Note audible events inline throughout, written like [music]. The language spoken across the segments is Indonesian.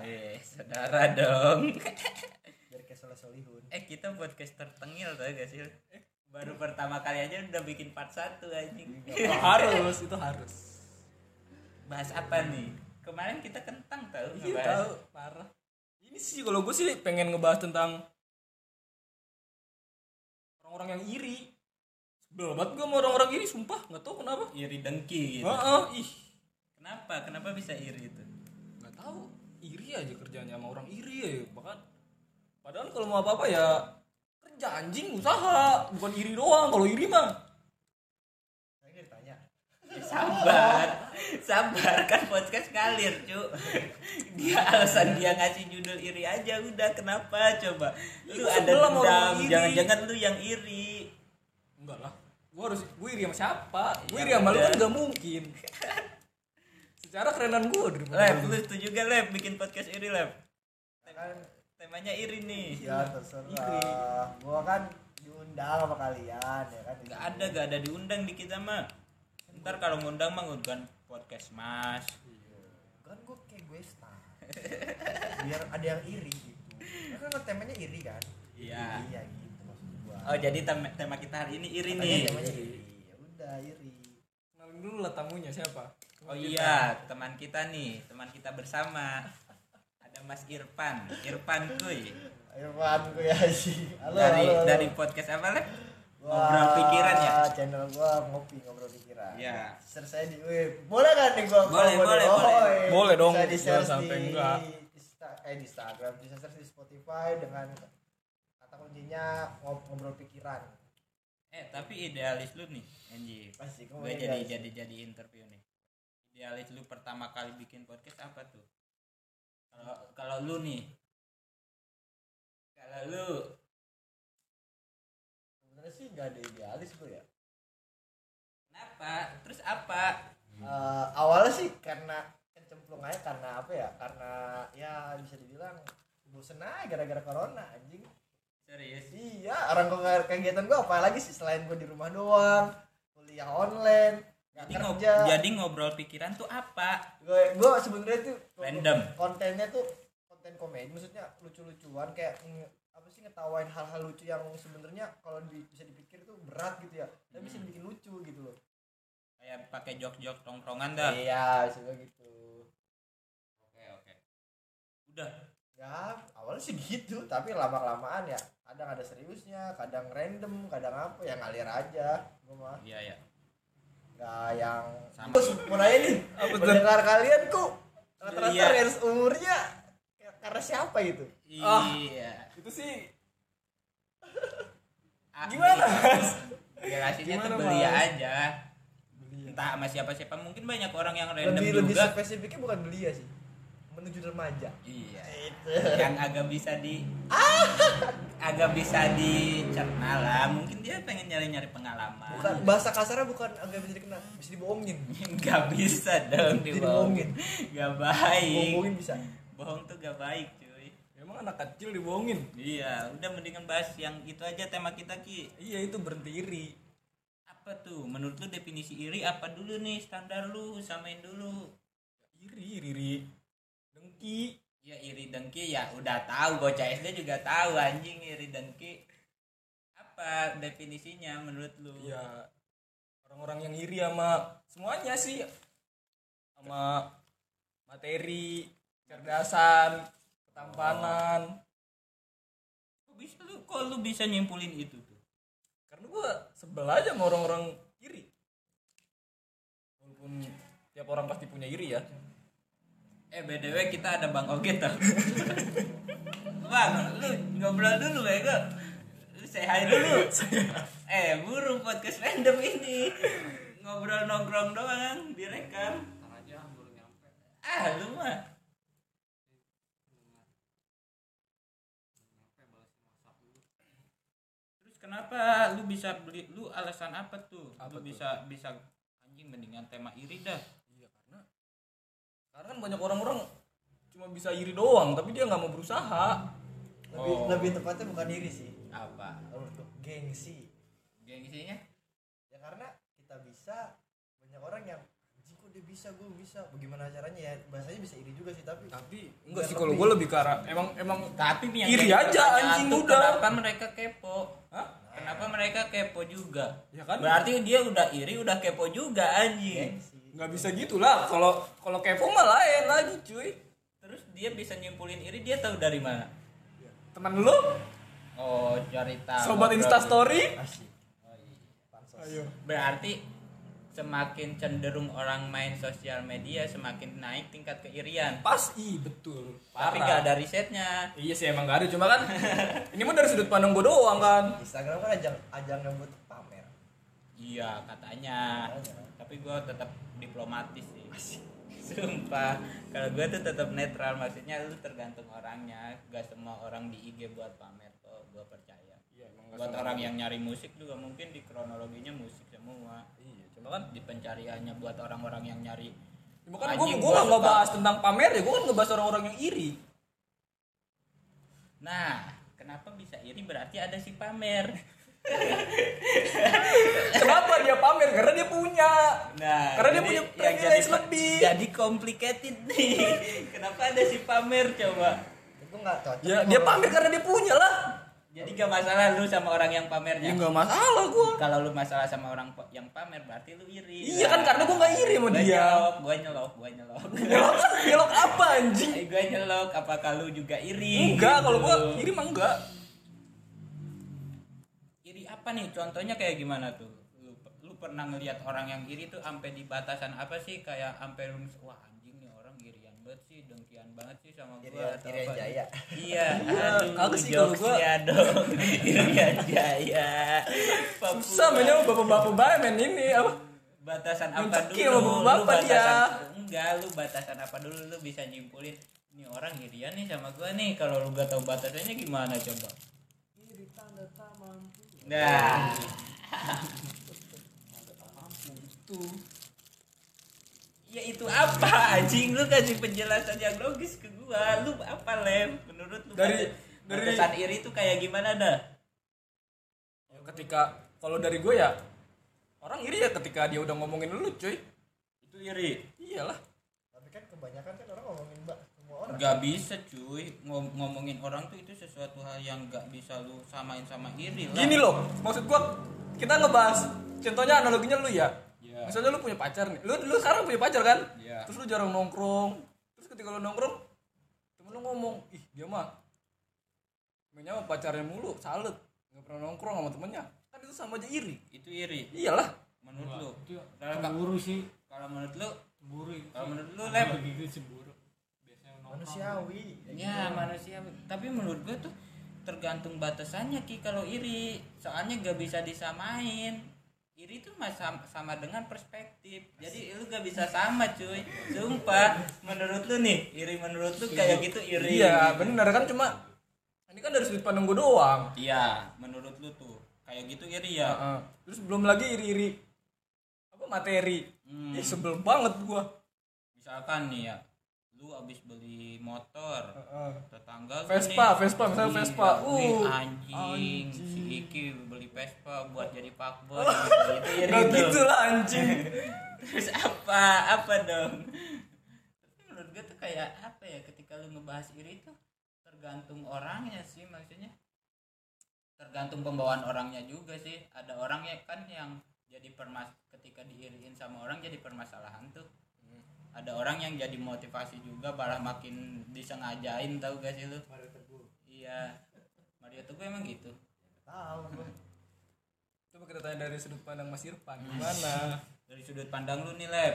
Eh, saudara dong. [laughs] Biar kayak soleh solihun. eh, kita podcast tertengil tau gak sih? Baru pertama kali aja udah bikin part 1 anjing. Oh, harus itu harus Bahas apa nih? Kemarin kita kentang tau iya tahu parah ini sih kalau gue sih pengen ngebahas tentang orang-orang yang iri sebel banget gue sama orang-orang iri sumpah nggak tahu kenapa Iri dengki gitu. Heeh, ih Kenapa? Kenapa bisa iri itu? nggak tahu iri aja kerjanya sama orang iri ya bahkan padahal kalau mau apa-apa ya kerja anjing usaha bukan iri doang kalau iri mah Saya nggak ditanya. Eh, sabar. Sabar kan podcast ngalir, Cuk. Dia alasan dia ngasih judul iri aja udah kenapa coba? Lu Iya, ada dendam, jangan-jangan lu yang iri. enggak lah gue harus gue iri sama siapa gue Ya iri sama lu kan nggak mungkin secara kerenan gue daripada Lep, lu. setuju gak Lep bikin podcast iri Lep? Kan Temanya iri nih. ya terserah. Gua kan diundang sama kalian ya kan. Gak ada, gak ada diundang di kita mah. Ntar kalau ngundang mah ngundang podcast mas. Kan gua kayak gue star. Biar ada yang iri gitu. Kan temanya iri kan? Iya. Iya gitu maksud gua. Oh jadi tem- tema kita hari ini iri Makanya nih. temanya iri. Ya udah iri. kenalin dulu lah tamunya siapa Oh iya, teman kita nih, teman kita bersama. Ada Mas Irfan, Irfan kuy. Irfan ya sih. Halo, dari halo, halo. dari podcast apa? Gua- Ngobrol pikiran ya? Channel gua ngopi ngobrol pikiran. Iya. Share saya di web. Boleh kan nih gua? Boleh, boleh, boleh. iya. Boleh dong, Bisa di share sampai di enggak. Insta- eh di Instagram, bisa share di Spotify dengan kata kuncinya ngob- ngobrol pikiran. Eh tapi idealis lu nih, Anji. Pasti Gue jadi jadi jadi interview nih. Idealis lu pertama kali bikin podcast apa tuh? Kalau kalau lu nih, kalau lu Sebenarnya sih nggak ada idealis gue ya. kenapa? Terus apa? Eh, awalnya sih karena kecemplung aja karena apa ya? Karena ya bisa dibilang bosen aja gara-gara corona anjing. Serius? Iya, orang gue kegiatan gue apa lagi sih selain gue di rumah doang, kuliah online, Jadi, ngob- jadi ngobrol pikiran tuh apa? Gue gue sebenarnya tuh Random. kontennya tuh konten komedi, maksudnya lucu-lucuan kayak apa sih ngetawain hal-hal lucu yang sebenarnya kalau di- bisa dipikir tuh berat gitu ya, tapi bisa Hmm. dibikin lucu gitu loh. Kayak pakai jok-jok tongkrongan dah. Iya, bisa gitu. Oke oke. Udah. Ya awalnya sih gitu, tapi lama kelamaan ya kadang ada seriusnya, kadang random, kadang apa ya ngalir aja. Gue mah. Iya ya. Nggak yang Sama. Terus mau nanya nih? Pendengar kalian kok Rata-rata Iya. range umurnya Karena siapa itu? Ah. Iya. itu sih Ah, Gimana, Mas? Jelasinnya tuh belia Mas? aja. Entah sama siapa-siapa mungkin banyak orang yang random Lebih lebih juga. spesifiknya bukan belia sih Menuju remaja Iya. Itu Yang agak bisa di agak bisa dicerna lah. Mungkin dia pengen nyari-nyari pengalaman. bukan, Bahasa kasarnya bukan agak bisa dikenal Bisa dibohongin Gak bisa dong dibohongin. bohongin. Gak baik. Bohongin bisa Bohong tuh gak baik, cuy. emang anak kecil dibohongin Iya, udah mendingan bahas yang itu aja tema kita Ki. iya itu berhenti iri Apa tuh? Menurut lu definisi iri apa dulu nih? Standar lu samain dulu. iri iri iri dengki Ya iri dengki ya udah tahu bocah SD juga tahu anjing iri dengki. Apa definisinya menurut lu? ya orang-orang yang iri sama semuanya sih sama materi cerdasan ketampanan Kok bisa lu kok lu bisa nyimpulin itu tuh? karena gua sebel aja sama orang-orang iri walaupun tiap orang pasti punya iri ya Eh BTW kita ada Bang Oge tau. [laughs] bang, lu ngobrol dulu bego. Lu say hi dulu. [laughs] eh, burung podcast random ini. Ngobrol nongkrong doang, direkam. Ah, lu mah. Terus kenapa lu bisa beli lu alasan apa tuh? Apa lu tuh? bisa bisa anjing mendingan tema iri dah. Karena kan banyak orang-orang cuma bisa iri doang tapi dia nggak mau berusaha Lebih, Oh. lebih tepatnya bukan iri sih Apa? Gengsi Gengsinya? Ya karena kita bisa Banyak orang yang Anjing kok dia bisa gue bisa bagaimana caranya ya bahasanya bisa iri juga sih tapi tapi enggak sih kalau lebih. gue lebih ke arah emang emang Tapi yang Iri aja, anjing, udah. Kenapa mereka kepo? Hah? Kenapa mereka kepo juga? Ya kan? Berarti dia udah iri, udah kepo juga anjing. gengsi nggak bisa gitu lah kalau kalau kepo mah lain lagi cuy Terus dia bisa nyimpulin iri, dia tahu dari mana? teman lu Oh, cari tahu. sobat berarti. instastory asik pansos ayo Berarti semakin cenderung orang main sosial media, semakin naik tingkat keirian. pas i betul Tapi Parah. nggak ada risetnya. iya sih emang gak ada cuma kan ini mah dari sudut pandang gue doang kan Instagram kan ajang ajang yang buat pamer Iya, katanya. Katanya. Tapi gue tetap diplomatis sih. [laughs] Sumpah, kalau gue tuh tetap netral, maksudnya lu tergantung orangnya. Gak semua orang di IG buat pamer kok, gue percaya. iya emang Buat orang yang nyari musik juga mungkin di kronologinya musik semua. iya cuma kan Di pencariannya buat orang-orang yang nyari. cuma kan gue gue nggak ngebahas tentang pamer ya gue kan ngebahas orang-orang yang iri Nah, kenapa bisa iri berarti ada si pamer. Kenapa dia pamer karena dia punya Nah, Karena dia punya yang privilege jadi, lebih. Jadi complicated nih. [laughs] Kenapa ada si pamer coba? itu nggak cocok ya dia pamer karena dia punya lah Jadi gak masalah lu sama orang yang ya pamernya. nggak masalah gue Kalau lu masalah sama orang yang pamer berarti lu iri. Iya kan, karena gua nggak iri sama Gua dia. Nyelok, gua nyelok, gua nyelok. Nyelok nyelok apa anjing gua nyelok, apakah lu juga iri? enggak Gitu. kalau gue iri mah enggak apa nih? Contohnya kayak gimana tuh? Lu, lu pernah ngelihat orang yang iri tuh sampai di batasan apa sih? Kayak sampai lu wah anjing nih orang irian banget sih, dengkian banget sih sama gua Irian- atau Irian apa. Jaya. Iya, Iya, aduh, kagak sih kalau gua. jokesnya dong. [laughs] Irian Jaya. Susah mainnya bapak-bapak banget main ini apa batasan apa dulu lu bapak dia. batasan enggak lu batasan apa dulu lu bisa nyimpulin ini orang irian nih sama gua nih kalau lu gak tahu batasannya gimana coba nah. Itu ya itu apa? Anjing lu kasih penjelasan yang logis ke gua. Lu apa lem? Menurut lu Dari- batas- dari- batasan iri itu kayak gimana dah? Ya, ketika kalau dari gue ya orang iri ya ketika dia udah ngomongin lu cuy. Itu iri? Iyalah. Tapi kan kebanyakan kan orang Gak bisa cuy. Ngom- ngomongin orang tuh itu sesuatu hal yang gak bisa lu samain sama iri lah. Gini loh maksud gua kita ngebahas contohnya analoginya lu ya. Iya. misalnya lu punya pacar nih lu lu sekarang punya pacar kan? Iya. terus lu jarang nongkrong terus ketika lu nongkrong temen lu ngomong ih dia mah mainnya sama pacarnya mulu salut nggak pernah nongkrong sama temennya. Kan itu sama aja iri. Itu iri. Iyalah. Menurut lu. itu kalau cemburu sih. Kalau menurut lu? Cemburu kalau menurut lu lem? Begitu cemburu. Manusiawi. Ya manusia tapi menurut gua tuh tergantung batasannya ki. Kalau iri soalnya gak bisa disamain. Iri tuh mas- sama, sama dengan perspektif. Jadi lu gak bisa sama cuy. Sumpah menurut lu nih iri menurut lu kayak gitu iri. Iya bener kan? Cuma ini kan dari sudut pandang gue doang. Iya menurut lu tuh. Kayak gitu iri ya. Heeh. terus belum lagi iri-iri apa materi. Hmm. Ih, sebel banget gua. Misalkan nih ya lu abis beli motor Heeh. tetangga lu Vespa, nih, Vespa, misalnya wih, Vespa. Uh, anjing, si anjing. Iki beli Vespa buat jadi fuckboy [laughs] gitu. Itu iri Gak tuh. gitu lah anjing [laughs] Terus apa? Apa dong? Tapi menurut gue tuh kayak apa ya ketika lu ngebahas iri itu tergantung orangnya sih maksudnya. Tergantung pembawaan orangnya juga sih. Ada orang ya kan yang jadi permas ketika diiriin sama orang jadi permasalahan tuh. Ada orang yang jadi motivasi juga malah makin disengajain tahu gak sih lu? Iya. Mario Teguh emang gitu. tahu coba kita tanya dari sudut pandang Mas Irfan gimana Dari sudut pandang lu nih, Lep.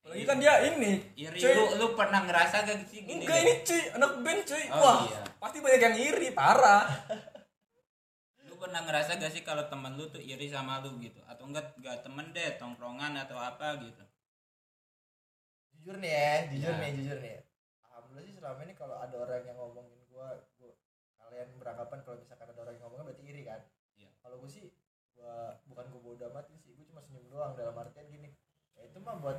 apalagi kan dia ini Iri cuy lu lu pernah ngerasa gak sih gini? enggak ini cuy anak band cuy Oh, wah iya. pasti banyak yang iri parah Lu pernah ngerasa gak sih kalau temen lu tuh iri sama lu gitu? Atau enggak gak temen deh, tongkrongan atau apa gitu? Jujur nih ya jujur Ya. nih jujur nih. Alhamdulillah sih selama ini kalau ada orang yang ngomongin gua, gua kalian beranggapan kalau misalkan ada orang yang ngomongin berarti iri kan? Iya. kalau gua sih gua bukan gua bodoh amat sih gua cuma senyum doang dalam artian gini. Ya itu mah buat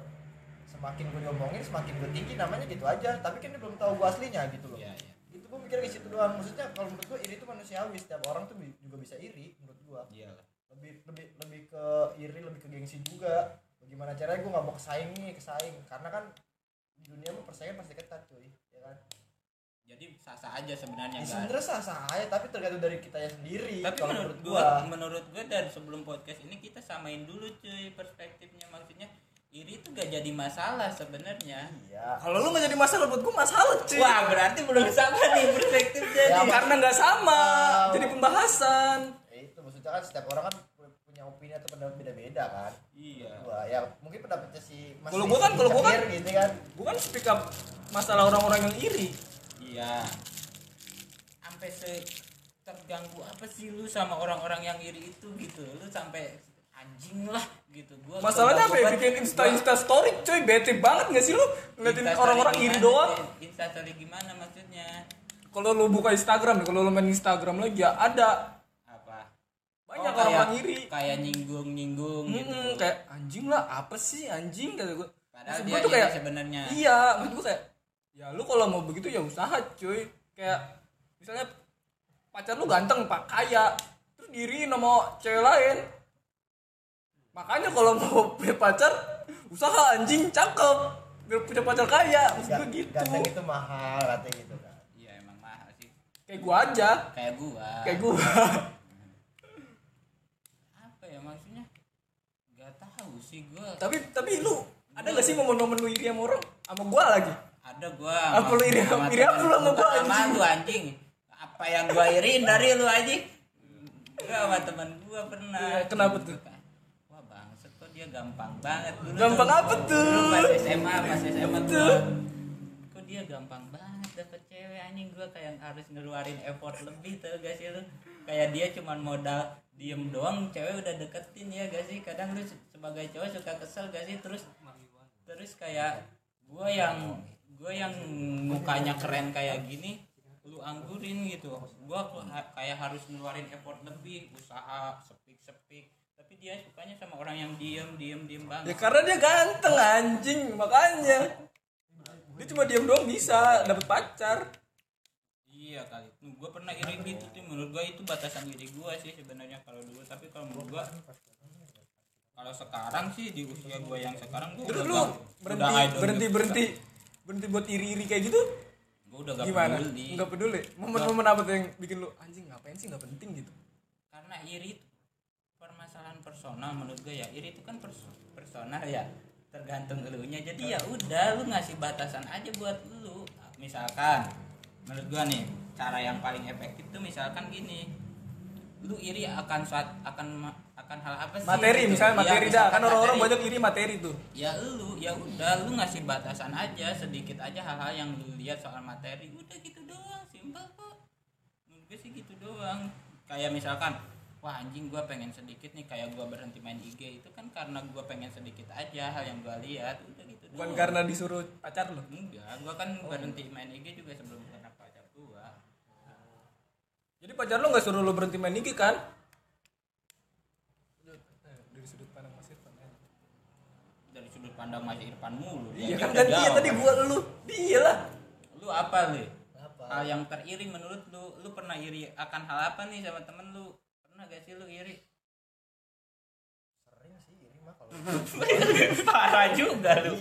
semakin gua diomongin semakin gua tinggi namanya gitu aja. Tapi kan dia belum tahu gua aslinya gitu loh. Iya, iya. itu gua mikir ke situ doang. Maksudnya kalau menurut gua iri itu manusiawi. Setiap orang tuh juga bisa iri menurut gua. Iya lah. lebih lebih lebih ke iri lebih ke gengsi juga gimana caranya gue nggak mau kesaing nih kesaing karena kan di dunia mah persaingan pasti ketat cuy ya kan jadi sah-sah aja sebenarnya ya, kan sebenarnya sah sah aja tapi tergantung dari kita sendiri tapi kalau menurut gua gua menurut gua dan sebelum podcast ini kita samain dulu cuy perspektifnya maksudnya iri itu gak jadi masalah sebenarnya iya Kalau lu nggak jadi masalah buat gua masalah cuy. wah berarti belum sama nih perspektifnya Ya. Karena nggak sama, Wow. jadi pembahasan. ya itu maksudnya kan setiap orang kan punya opini atau pendapat beda-beda kan iya gua ya mungkin pendapatnya si Mas Kalau gua kan- kalau gua kan- gitu kan Gua kan speak up masalah orang-orang yang iri. iya sampai se terganggu apa sih lu sama orang-orang yang iri itu gitu lu sampai anjing lah gitu gua Masalahnya apa ya? Bikin insta insta story, coy. Bete banget nggak sih lu ngeliatin orang-orang iri doang? Cek? Instastory gimana maksudnya Kalau lu buka Instagram kalau lu main Instagram lagi ya ada banyak Oh, orang-orang kayak- iri. kayak nyinggung nyinggung gitu Mm-mm, kayak anjing lah, apa sih anjing kata gue. padahal Maksud dia gua tuh kayak sebenarnya iya, maksud gue kayak ya lu kalau mau begitu ya usaha cuy. Kayak misalnya pacar lu ganteng, pak kaya, terus diri sama cewek lain. Makanya kalau mau [laughs] punya pacar, usaha anjing cakep biar punya pacar kaya, maksud gue gitu. ganteng itu mahal katanya gitu kan iya emang mahal sih Kayak gua aja, kayak gua kayak gua. [laughs] apa ya maksudnya nggak tahu sih tapi tapi lu ada gak sih momen-momen lu iri sama orang? Sama gua lagi. ada gua Apa lu iri- sama iri apa lu sama gua, bukan sama lu anjing apa yang gua iriin dari lu anjing gua sama teman gua pernah Iya, kenapa tuh? wah bangset kok dia gampang banget dulu Gampang tuh. apa tuh? pas SMA pas SMA Tuh. Gampang banget dapet cewek anjing. Gua kayak harus ngeluarin effort lebih tuh gak sih lu? Kayak dia cuman modal diem doang cewek udah deketin ya gak sih? Kadang lu se- sebagai cowok suka kesel gak sih? Terus terus kayak gua yang gua yang mukanya keren kayak gini lu anggurin gitu. Ha- kayak harus ngeluarin effort lebih usaha sepik sepik tapi dia sukanya sama orang yang diem diem diem Ya banget karena dia ganteng anjing, makanya. Dia cuma diam doang bisa dapat pacar. Iya kali. Gua pernah iri gitu sih. Menurut gua itu batasan iri gua sih sebenarnya kalau dulu. Tapi kalau menurut gua kalau sekarang sih di usia gua yang sekarang gua Terus udah lu gak- berhenti udah berhenti berhenti berhenti buat iri-iri kayak gitu? Gua udah gak Gimana? peduli. Enggak peduli. Momen-momen apa tuh yang bikin lu anjing ngapain sih nggak penting gitu? Karena iri itu permasalahan personal menurut gua ya. Iri itu kan pers- personal ya. Tergantung elunya. Jadi ya udah lu ngasih batasan aja buat lu. Misalkan menurut gua nih cara yang paling efektif tuh misalkan gini lu iri akan saat akan akan hal apa sih Materi gitu. misalnya Iya, materi dah. misalkan Kan orang-orang banyak iri materi tuh. ya lu ya udah lu ngasih batasan aja sedikit aja hal-hal yang lu lihat soal materi udah gitu doang simpel kok menurut gue sih gitu doang kayak misalkan wah anjing gua pengen sedikit nih kayak gua berhenti main IG itu kan karena gua pengen sedikit aja hal yang gua lihat udah gitu Bukan doang. karena disuruh pacar lu. enggak gua kan berhenti main IG juga sebelum kenal pacar gua Jadi pacar lu nggak suruh lu berhenti main IG kan? Dari sudut pandang Mas Irfan. dari sudut pandang Mas Irfan mulu Iya Dia kan ganti ya jawab. tadi gua lu. Dia lah. lu apa lu apa hal yang teriri menurut lu lu pernah iri akan hal apa nih sama temen lu pernah gak sih lu iri sering sih ini mah kalau [laughs] parah juga lu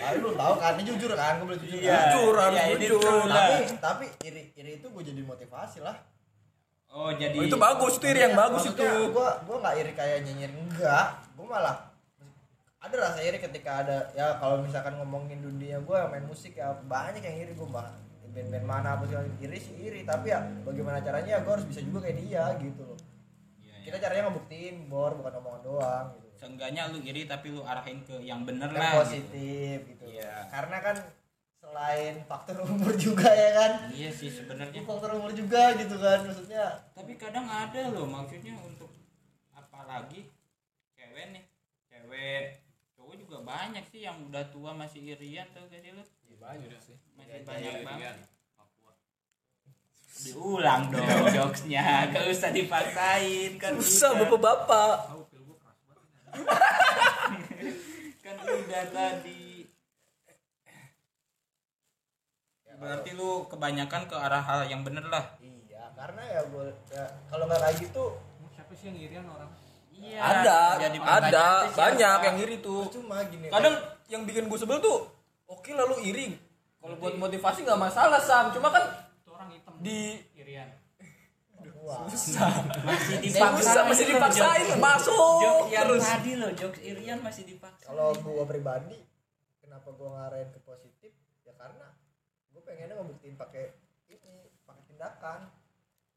ah, lu tahu kan ini jujur kan gue boleh jujur Iya. kan? Jujur harus Iya, jujur. tapi tapi iri iri itu gue jadi motivasi lah oh jadi Oh, itu bagus itu iri yang bagus itu. Gua gua nggak iri kayak nyinyir enggak gua malah ada rasa iri ketika ada ya kalau misalkan ngomongin dunia gua main musik ya banyak yang iri gua mah band-band mana apa sih iri sih iri tapi ya bagaimana caranya ya gua harus bisa juga kayak dia gitu loh. Kita caranya ngebuktiin bor bukan omongan doang gitu. Seenggaknya lu iri tapi lu arahin ke yang bener Yang lah gitu. positif gitu, Iya. karena kan selain faktor umur juga ya kan? Iya sih sebenarnya. Faktor umur juga gitu kan maksudnya. Tapi kadang ada loh maksudnya untuk apalagi cewek nih. Cewek cowok juga banyak sih yang udah tua masih irian tuh gak sih lu? Banyak sih. masih banyak banget diulang dong jokesnya. Gak usah dipaksain kan Susah udah. bapak-bapak. kan udah tadi. Berarti lu kebanyakan ke arah hal yang bener lah. Iya karena ya gua ya kalau nggak kayak gitu siapa sih yang irian orang? Iya, ada jadi ada banyak yang iri tuh. Cuma gini kadang yang bikin gue sebel tuh oke lalu iri. Kalau buat motivasi nggak masalah sam. Cuma kan. Di Irian. wah masih Susah, dipaksa masih dipaksain masuk jokes yang terus. tadi loh jokes Irian masih dipaksa. Kalau gua pribadi kenapa gua ngarahin ke positif? Ya karena gua pengennya ngebuktiin pakai ini pakai tindakan.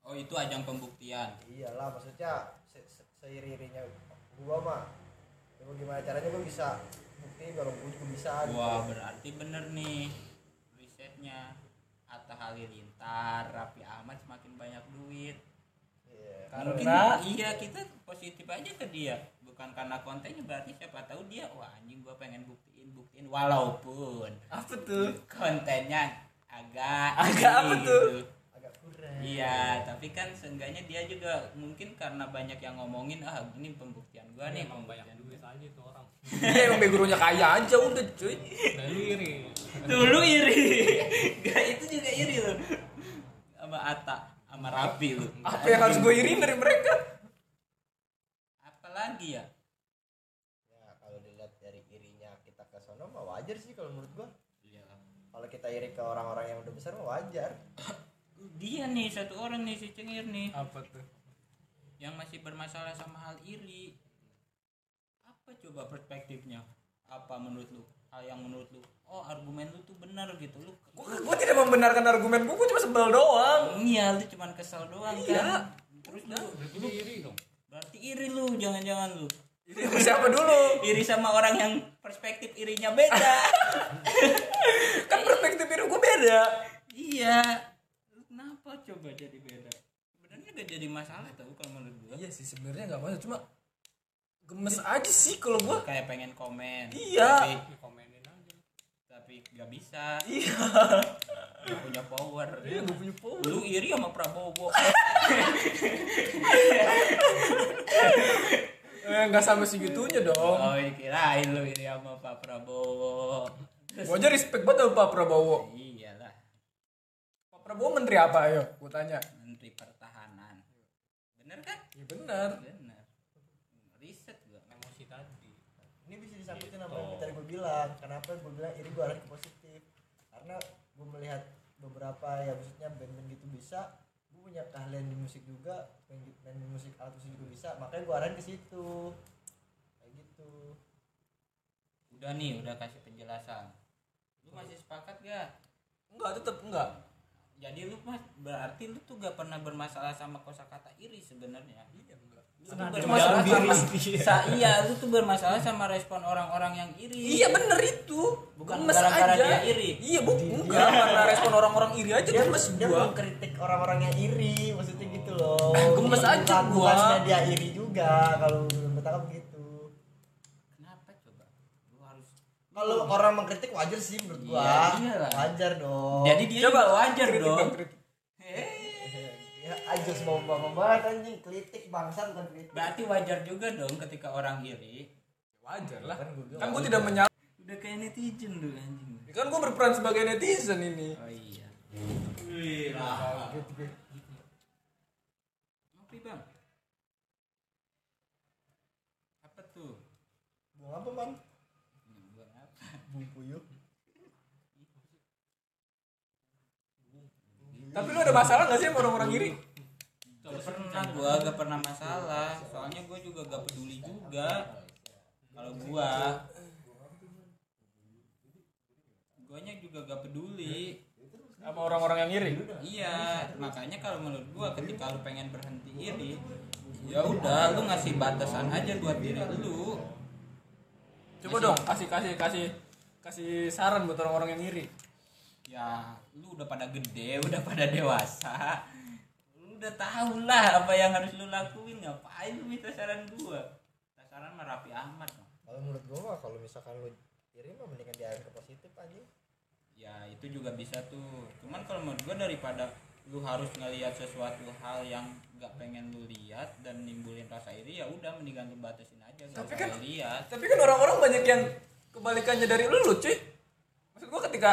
Oh itu ajang pembuktian. Iyalah maksudnya se se seiri-irinya gua mah. Ya gimana caranya gua bisa buktiin kalau gua juga bisa gitu. wah berarti bener nih risetnya Atta Halilintar Raffi Ahmad semakin banyak duit Iya. mungkin Karena- iya kita positif aja ke dia bukan karena kontennya berarti siapa tahu dia wah anjing gua pengen buktiin buktiin walaupun apa tuh kontennya agak Agak apa tuh? gitu. agak kurang Iya, tapi kan seenggaknya dia juga mungkin karena banyak yang ngomongin ah ini pembuktian gua nih Emang banyak duit aja tuh orang. ya [laughs] emang gurunya kaya aja udah cuy Dan lu iri. Dulu iri. Gak itu juga iri loh. Ata, sama Rapi lu. apa yang harus gue iriin dari mereka Apalagi ya? ya kalau dilihat dari irinya kita ke sono mah wajar sih kalau menurut gua Iya. kalau kita iri ke orang-orang yang udah besar mah wajar Dia nih satu orang nih si Cengir nih apa tuh yang masih bermasalah sama hal iri. Apa coba perspektifnya? Apa menurut lu? Hal yang menurut lu, oh argumen lu tuh benar gitu lu. gue tidak membenarkan argumen gue gue cuma sebel doang Iya, lu cuman kesel doang Iya. kan. Terus lu Berarti iri dong. berarti iri lu, jangan-jangan lu. ini sama siapa dulu iri sama orang yang perspektif irinya beda [laughs] kan perspektif iri gue beda iya Lu kenapa coba jadi beda sebenarnya gak jadi masalah tau kalau menurut gua iya sih sebenarnya nggak masalah cuma gemes aja sih kalau gue kayak pengen komen Iya. tapi gak bisa. Iya. Gak punya power. Iya gue punya power. Lu iri sama Prabowo [laughs] eh, nggak sampai segitunya dong. Oh kirain lu iri sama Pak Prabowo. Gue aja respect banget sama Pak Prabowo. Iyalah. Pak Prabowo menteri apa? Ayo gue tanya. Menteri pertahanan. Bener kan? Iya benar bener. Riset gua. Emosi tadi. Ini bisa disangkutin sama yang tadi gue bilang. Kenapa gue bilang iri gue arahin ke positif? Karena gue melihat beberapa ya maksudnya band-band gitu bisa. Gue punya keahlian di musik juga main, main musik alat musik juga bisa. Makanya gue arahin ke situ. Kayak gitu. Udah nih udah kasih penjelasan. Lu masih sepakat gak enggak tetap enggak. Jadi lu mas berarti lu tuh gak pernah bermasalah sama kosakata iri sebenarnya. Iya Cuma sama [laughs] sa- iya lu tuh bermasalah sama respon orang-orang yang iri. Iya bener itu. Bukan gara-gara dia iri. iya bu enggak karena respon orang-orang iri aja dia, gemes dia gua. mengkritik orang-orang yang iri maksudnya gitu loh. [laughs] Gemes aja Bukan- gua. bukannya dia iri juga kalau bertangkap gitu. Kenapa coba? Lu harus kalau orang mengkritik wajar sih menurut gua. Iya, iyalah. wajar dong. Jadi dia coba wajar kritik dong. kritik. Aja semua bapak banget anjing. Kritik bangsa bukan kritik berarti wajar juga dong ketika orang iri. Wajar lah. Kan gua bilang kan gue tidak menyalahkan udah kayak netizen lu anjing. Kan gue berperan sebagai netizen ini. Oh iya. Gitu ngopi bang. Apa tuh? Buang apa man? Buang apa? Bung puyuh. tapi lu ada masalah gak sih sama orang-orang iri pernah gua gak pernah masalah soalnya gua juga gak peduli juga. Kalau gua guanya juga gak peduli. Sama orang-orang yang iri? Iya makanya kalau menurut gua ketika lu pengen berhenti iri ya udah lu ngasih batasan aja buat diri lu. Coba dong kasih kasih kasih kasih saran buat orang-orang yang iri. Ya lu udah pada gede udah pada dewasa udah tahu lah apa yang harus lu lakuin ngapain lu minta saran gua? Minta saran mah Raffi Ahmad. Kalau menurut gua mah kalau misalkan lu iri mah mendingan diarahin ke positif aja. ya itu juga bisa tuh. Cuman kalau menurut gua daripada lu harus ngelihat sesuatu hal yang gak pengen lu lihat dan nimbulin rasa iri ya udah mendingan lu batasin aja. Gak Tapi usah kan- lihat tapi kan orang-orang banyak yang kebalikannya dari lu lu cuy. Maksud gua ketika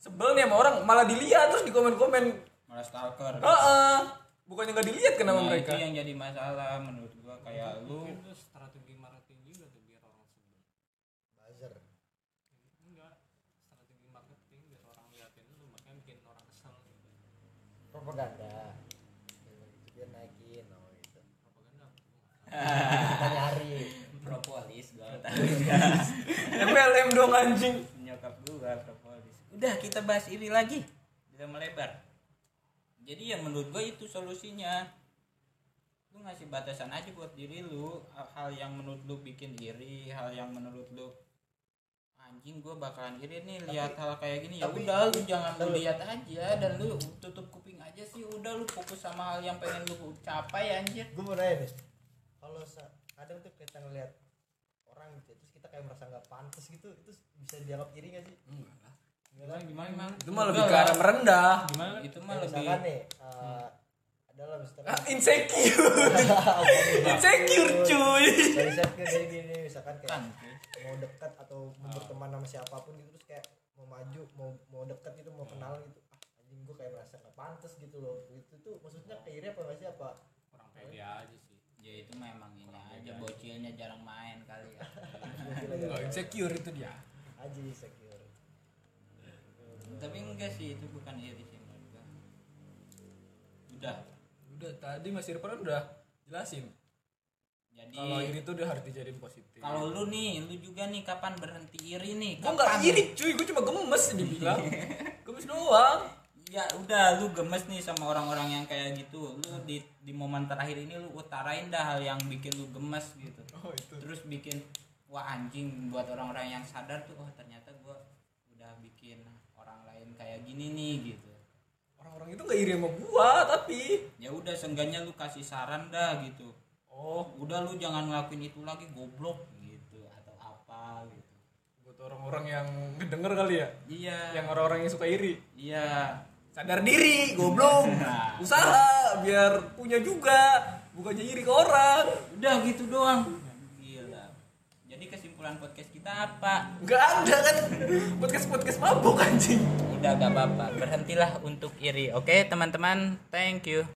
sebel nih sama orang malah dilihat terus di komen-komen malah stalker. Heeh. bukannya nggak dilihat sama Nah, mereka? itu yang jadi masalah menurut gua. Kayak lu itu strategi marketing juga tuh biar orang sebel. buzzer. Enggak. Strategi marketing biar orang liatin lu makanya bikin orang kesel. Gitu. propaganda. Dia naikin oh gitu. Propaganda. kita nyari propolis gua. MLM dong anjing. Nyokap gua propolis. Udah kita bahas iri lagi. Udah melebar jadi ya menurut gua itu solusinya. Lu ngasih batasan aja buat diri lu. Hal yang menurut lu bikin iri hal yang menurut lu anjing gua bakalan iri nih lihat hal kayak gini. Ya udah lu jangan lu lihat aja dan lu tutup kuping aja sih. Udah lu fokus sama hal yang pengen lu capai anjir. Gue mau nanya nih kalau kadang tuh kita ngeliat orang gitu terus kita kayak merasa nggak pantas gitu itu bisa dianggap iri gak sih? Enggak. kan? Gimana gimana itu mah lebih ke arah merendah. Gimana? itu mah Kayak lebih misalkan nih eh, adalah misalkan Ah, insecure. [laughs] Insecure cuy. Dari insecure dari gini misalkan kayak kan mau dekat atau mau berteman sama siapa pun gitu terus kayak mau maju mau mau dekat gitu mau kenal gitu. Ah anjing gue kayak merasa nggak pantas gitu loh. Itu tuh maksudnya kayak iri apa sih apa? Kurang pede aja sih. ya itu memang ini aja bocilnya jarang main kali ya. Enggak insecure itu dia. Aja insecure tapi enggak sih itu bukan iri sih menurut gua. udah. Udah tadi Mas Irfan udah jelasin. Jadi kalau iri tuh udah harus dijadiin positif. Kalau lu nih lu juga nih kapan berhenti iri nih? Gue nggak kapan? iri cuy gue cuma gemes dibilang [laughs] gemes doang. Ya udah lu gemes nih sama orang-orang yang kayak gitu. Lu di di momen terakhir ini lu utarain dah hal yang bikin lu gemes gitu. Oh itu. Terus bikin wah anjing buat orang-orang yang sadar tuh oh ternyata gua udah bikin orang lain kayak gini nih gitu. Orang-orang itu nggak iri sama gua tapi. Ya udah seenggaknya lu kasih saran dah gitu. Oh. Udah lu jangan ngelakuin itu lagi goblok gitu atau apa gitu. Buat orang-orang yang denger kali ya? Iya. Yang orang-orang yang suka iri? Iya. Sadar diri goblok. [laughs] Usaha biar punya juga. Bukannya iri ke orang. Udah gitu doang kesimpulan podcast kita apa? Nggak ada kan? Podcast podcast mabuk anjing. Udah gak apa-apa. Berhentilah untuk iri oke teman-teman? Thank you